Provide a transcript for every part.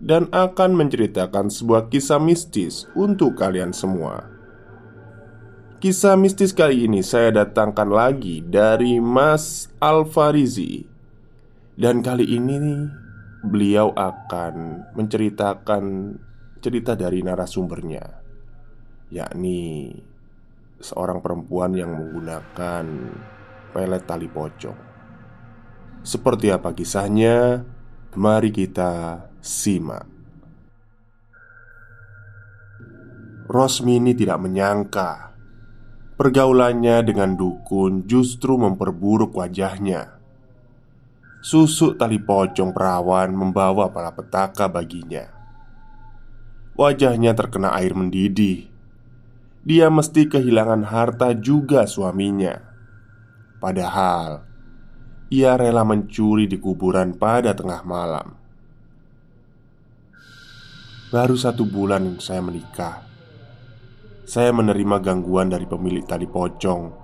dan akan menceritakan sebuah kisah mistis untuk kalian semua. Kisah mistis kali ini saya datangkan lagi dari Mas Alfarizi, dan kali ini beliau akan menceritakan cerita dari narasumbernya, yakni seorang perempuan yang menggunakan pelet tali pocong. Seperti apa kisahnya? Mari kita simak. Rosmini tidak menyangka pergaulannya dengan dukun justru memperburuk wajahnya. Susuk tali pocong perawan membawa malapetaka baginya. Wajahnya terkena air mendidih. Dia mesti kehilangan harta juga suaminya. Padahal ia rela mencuri di kuburan pada tengah malam. Baru satu bulan saya menikah. Saya menerima gangguan dari pemilik tali pocong.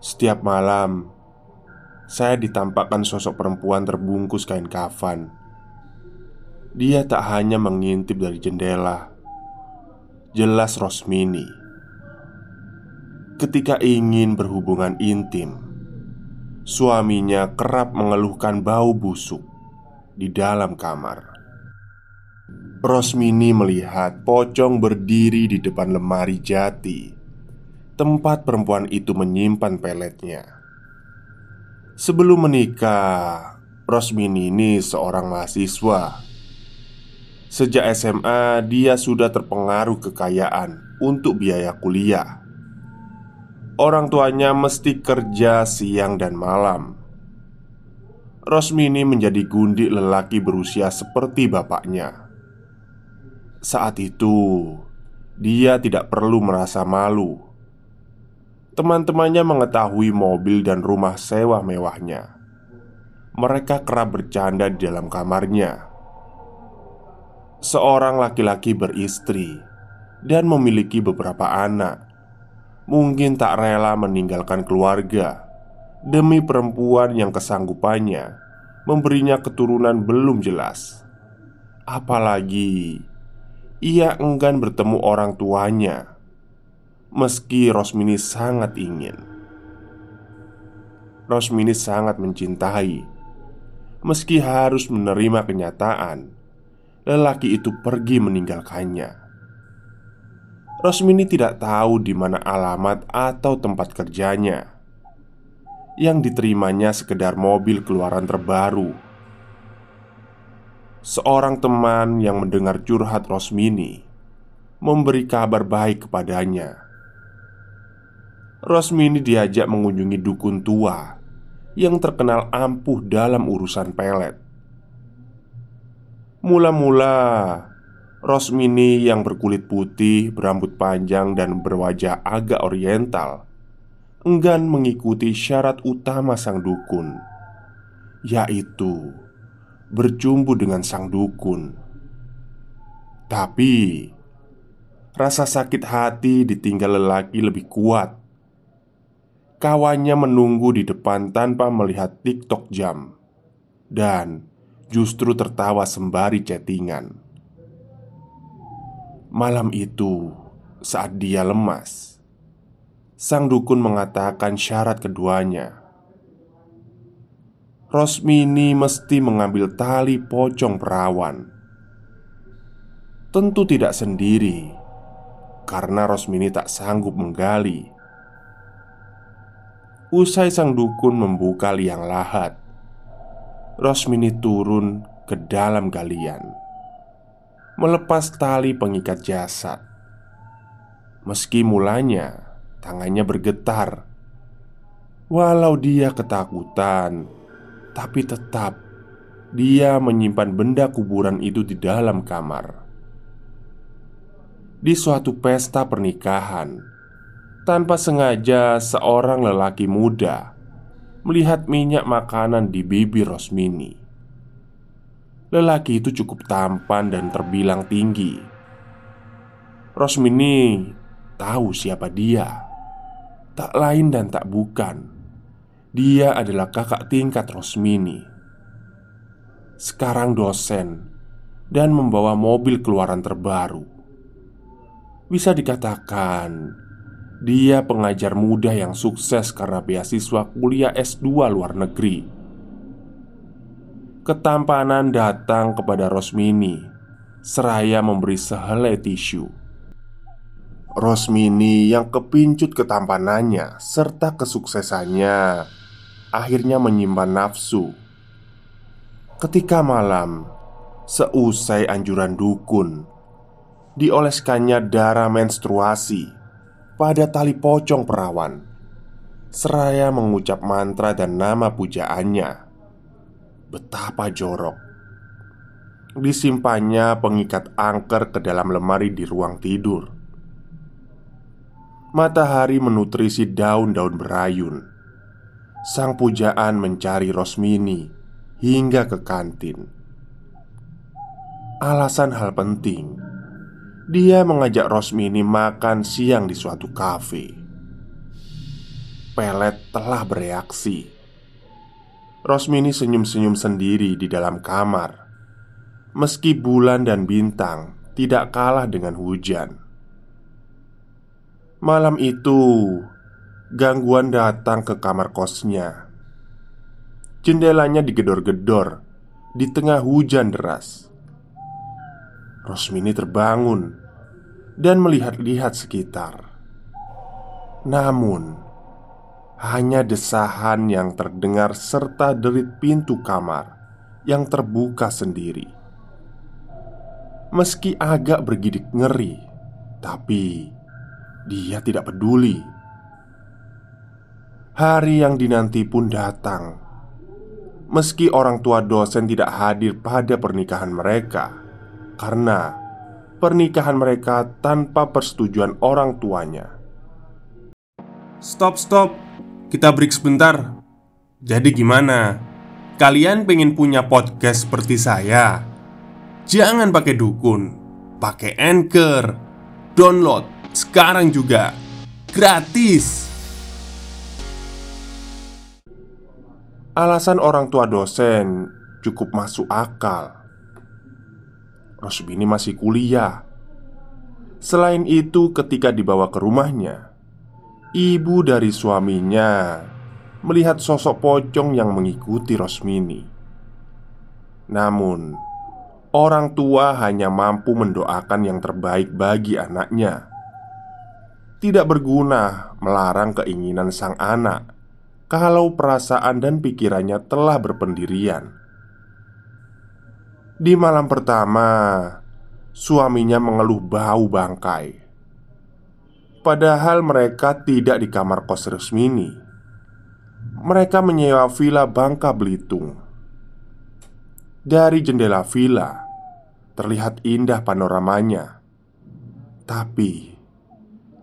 Setiap malam, saya ditampakkan sosok perempuan terbungkus kain kafan. Dia tak hanya mengintip dari jendela, jelas Rosmini. Ketika ingin berhubungan intim, Suaminya kerap mengeluhkan bau busuk di dalam kamar. Rosmini melihat pocong berdiri di depan lemari jati, tempat perempuan itu menyimpan peletnya. Sebelum menikah, Rosmini ini seorang mahasiswa. Sejak SMA, dia sudah terpengaruh kekayaan untuk biaya kuliah Orang tuanya mesti kerja siang dan malam. Rosmini menjadi gundik lelaki berusia seperti bapaknya. Saat itu, dia tidak perlu merasa malu. Teman-temannya mengetahui mobil dan rumah sewa mewahnya. Mereka kerap bercanda di dalam kamarnya. Seorang laki-laki beristri dan memiliki beberapa anak mungkin tak rela meninggalkan keluarga demi perempuan yang kesanggupannya memberinya keturunan belum jelas. Apalagi ia enggan bertemu orang tuanya, meski Rosmini sangat ingin. Rosmini sangat mencintai, meski harus menerima kenyataan lelaki itu pergi meninggalkannya. Rosmini tidak tahu di mana alamat atau tempat kerjanya. Yang diterimanya sekedar mobil keluaran terbaru. Seorang teman yang mendengar curhat Rosmini memberi kabar baik kepadanya. Rosmini diajak mengunjungi dukun tua yang terkenal ampuh dalam urusan pelet. Mula-mula Rosmini yang berkulit putih, berambut panjang, dan berwajah agak oriental enggan mengikuti syarat utama sang dukun, yaitu berjumpu dengan sang dukun. Tapi rasa sakit hati ditinggal lelaki lebih kuat. Kawannya menunggu di depan tanpa melihat TikTok jam dan justru tertawa sembari chattingan. Malam itu, saat dia lemas, sang dukun mengatakan syarat keduanya. Rosmini mesti mengambil tali pocong perawan. Tentu tidak sendiri Karena Rosmini tak sanggup menggali. Usai sang dukun membuka liang lahat Rosmini turun ke dalam galian Melepas tali pengikat jasad. Meski mulanya tangannya bergetar Walau dia ketakutan Tapi tetap Dia menyimpan benda kuburan itu di dalam kamar di suatu pesta pernikahan. Tanpa sengaja, seorang lelaki muda melihat minyak makanan di bibir Rosmini. Lelaki itu cukup tampan dan terbilang tinggi. Rosmini tahu siapa dia. Tak lain dan tak bukan. Dia adalah kakak tingkat Rosmini. Sekarang dosen dan membawa mobil keluaran terbaru. Bisa dikatakan dia pengajar muda yang sukses karena beasiswa kuliah S2 luar negeri. Ketampanan datang kepada Rosmini seraya memberi sehelai tisu. Rosmini yang kepincut ketampanannya serta kesuksesannya akhirnya menyimpan nafsu. Ketika malam, seusai anjuran dukun dioleskannya darah menstruasi pada tali pocong perawan, seraya mengucap mantra dan nama pujaannya. Betapa jorok! Disimpannya pengikat angker ke dalam lemari di ruang tidur. Matahari menutrisi daun-daun berayun. Sang pujaan mencari Rosmini hingga ke kantin. Alasan hal penting dia mengajak Rosmini makan siang di suatu kafe. Pelet telah bereaksi. Rosmini senyum-senyum sendiri di dalam kamar, meski bulan dan bintang tidak kalah dengan hujan. Malam itu, gangguan datang ke kamar kosnya. Jendelanya digedor-gedor di tengah hujan deras. Rosmini terbangun dan melihat-lihat sekitar. Namun, hanya desahan yang terdengar serta derit pintu kamar yang terbuka sendiri. Meski agak bergidik ngeri, tapi dia tidak peduli. Hari yang dinanti pun datang. Meski orang tua dosen tidak hadir pada pernikahan mereka, karena pernikahan mereka tanpa persetujuan orang tuanya. Stop, stop, kita break sebentar. Jadi, gimana? Kalian pengen punya podcast seperti saya? Jangan pakai dukun, pakai anchor, download sekarang juga gratis. Alasan orang tua dosen cukup masuk akal Rosbini masih kuliah. Selain itu, ketika dibawa ke rumahnya, ibu dari suaminya melihat sosok pocong yang mengikuti Rosmini. Namun, orang tua hanya mampu mendoakan yang terbaik bagi anaknya. Tidak berguna melarang keinginan sang anak kalau perasaan dan pikirannya telah berpendirian di malam pertama, suaminya mengeluh bau bangkai. Padahal mereka tidak di kamar kos Resmini. Mereka menyewa villa Bangka Belitung. Dari jendela villa terlihat indah panoramanya. Tapi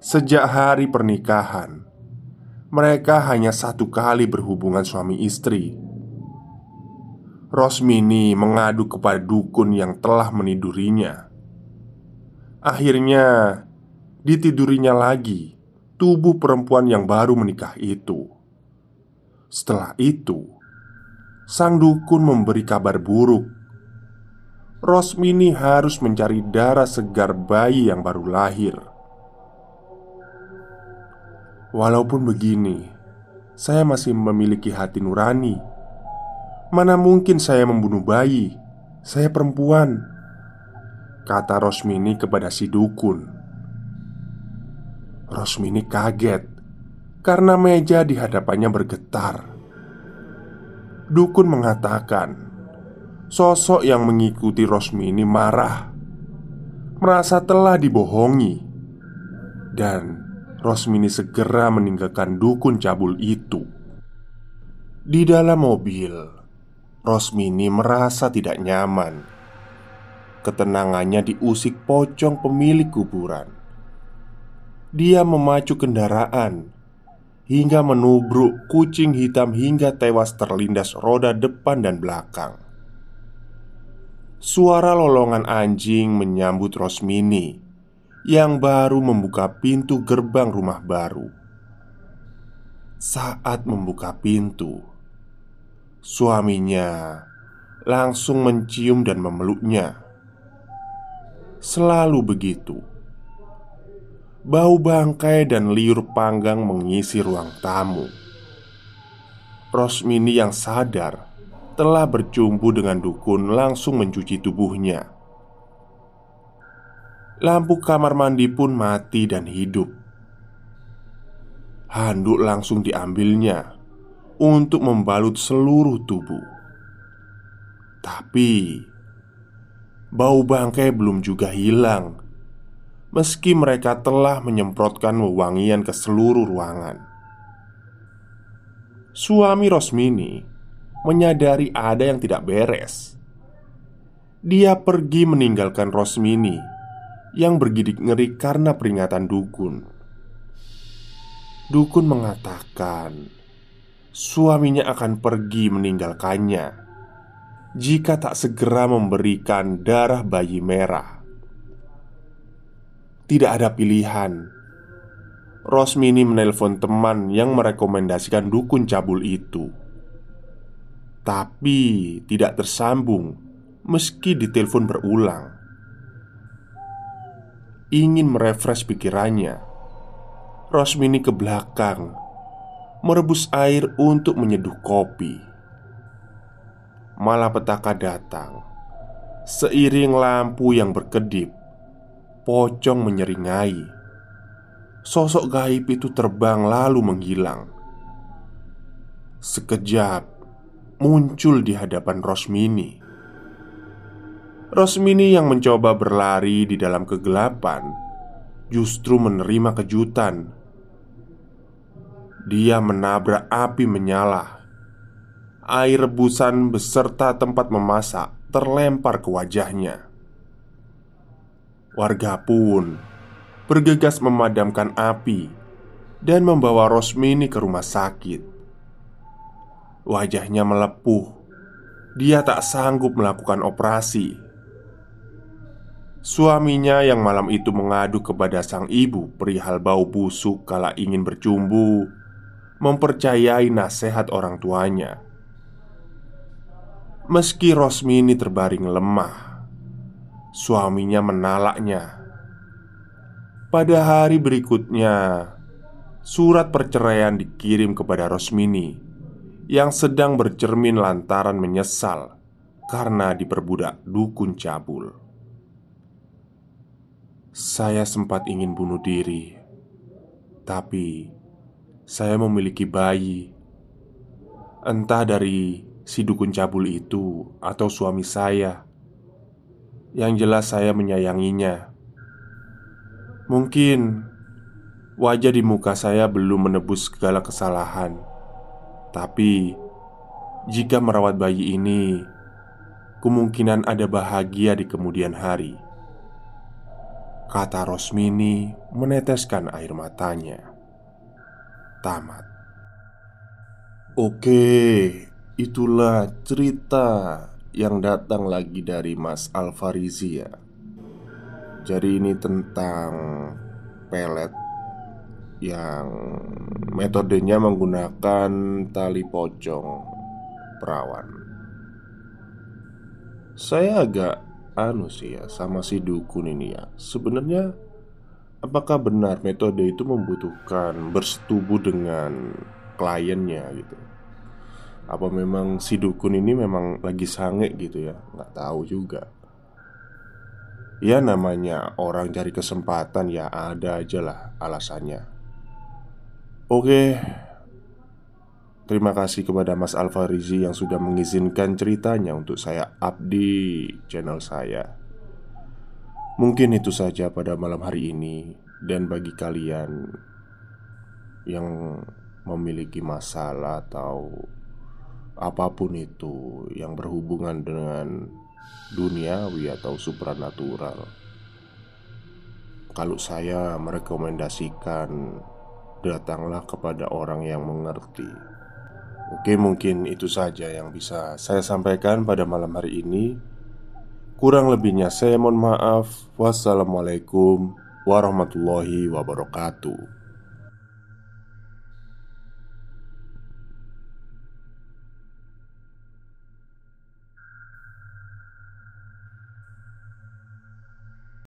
sejak hari pernikahan, mereka hanya satu kali berhubungan suami istri Rosmini mengadu kepada dukun yang telah menidurinya. Akhirnya, ditidurinya lagi tubuh perempuan yang baru menikah itu. Setelah itu, sang dukun memberi kabar buruk. Rosmini harus mencari darah segar bayi yang baru lahir. Walaupun begini, saya masih memiliki hati nurani. Mana mungkin saya membunuh bayi? Saya perempuan. Kata Rosmini kepada si dukun. Rosmini kaget Karena meja di hadapannya bergetar. Dukun mengatakan Sosok yang mengikuti Rosmini marah Merasa telah dibohongi Dan Rosmini segera meninggalkan dukun cabul itu Di dalam mobil Rosmini merasa tidak nyaman. Ketenangannya diusik pocong pemilik kuburan. Dia memacu kendaraan hingga menubruk kucing hitam hingga tewas terlindas roda depan dan belakang. Suara lolongan anjing menyambut Rosmini yang baru membuka pintu gerbang rumah baru. Saat membuka pintu, Suaminya langsung mencium dan memeluknya. Selalu begitu. Bau bangkai dan liur panggang mengisi ruang tamu. Rosmini yang sadar telah bercumbu dengan dukun langsung mencuci tubuhnya. Lampu kamar mandi pun mati dan hidup. Handuk langsung diambilnya untuk membalut seluruh tubuh. Tapi bau bangkai belum juga hilang, meski mereka telah menyemprotkan wewangian ke seluruh ruangan. Suami Rosmini menyadari ada yang tidak beres. Dia pergi meninggalkan Rosmini yang bergidik ngeri karena peringatan dukun. Dukun mengatakan suaminya akan pergi meninggalkannya jika tak segera memberikan darah bayi merah. Tidak ada pilihan. Rosmini menelpon teman yang merekomendasikan dukun cabul itu, tapi tidak tersambung meski ditelepon berulang. Ingin merefresh pikirannya, Rosmini ke belakang merebus air untuk menyeduh kopi. Malapetaka datang seiring lampu yang berkedip. Pocong menyeringai. Sosok gaib itu terbang lalu menghilang. Sekejap muncul di hadapan Rosmini. Rosmini yang mencoba berlari di dalam kegelapan justru menerima kejutan dia menabrak api menyala. Air rebusan beserta tempat memasak terlempar ke wajahnya. Warga pun bergegas memadamkan api dan membawa Rosmini ke rumah sakit. Wajahnya melepuh. Dia tak sanggup melakukan operasi. Suaminya yang malam itu mengadu kepada sang ibu perihal bau busuk kala ingin bercumbu mempercayai nasihat orang tuanya. Meski Rosmini terbaring lemah, suaminya menalaknya. Pada hari berikutnya, surat perceraian dikirim kepada Rosmini yang sedang bercermin lantaran menyesal karena diperbudak dukun cabul. Saya sempat ingin bunuh diri, tapi saya memiliki bayi. Entah dari si dukun cabul itu atau suami saya. Yang jelas saya menyayanginya. Mungkin wajah di muka saya belum menebus segala kesalahan. Tapi jika merawat bayi ini, kemungkinan ada bahagia di kemudian hari. Kata Rosmini meneteskan air matanya tamat. Oke, itulah cerita yang datang lagi dari Mas Alfarizi ya. Jadi ini tentang pelet yang metodenya menggunakan tali pocong perawan. Saya agak anu sih ya sama si dukun ini ya. Sebenarnya apakah benar metode itu membutuhkan bersetubuh dengan kliennya gitu? Apa memang si dukun ini memang lagi sange gitu ya? Nggak tahu juga. Ya namanya orang cari kesempatan ya ada aja lah alasannya Oke Terima kasih kepada Mas Alfarizi yang sudah mengizinkan ceritanya untuk saya up di channel saya Mungkin itu saja pada malam hari ini Dan bagi kalian Yang memiliki masalah atau Apa pun itu yang berhubungan dengan duniawi atau supranatural Kalau saya merekomendasikan datanglah kepada orang yang mengerti. Oke, mungkin itu saja yang bisa saya sampaikan pada malam hari ini. Kurang lebihnya, saya mohon maaf. Wassalamualaikum warahmatullahi wabarakatuh.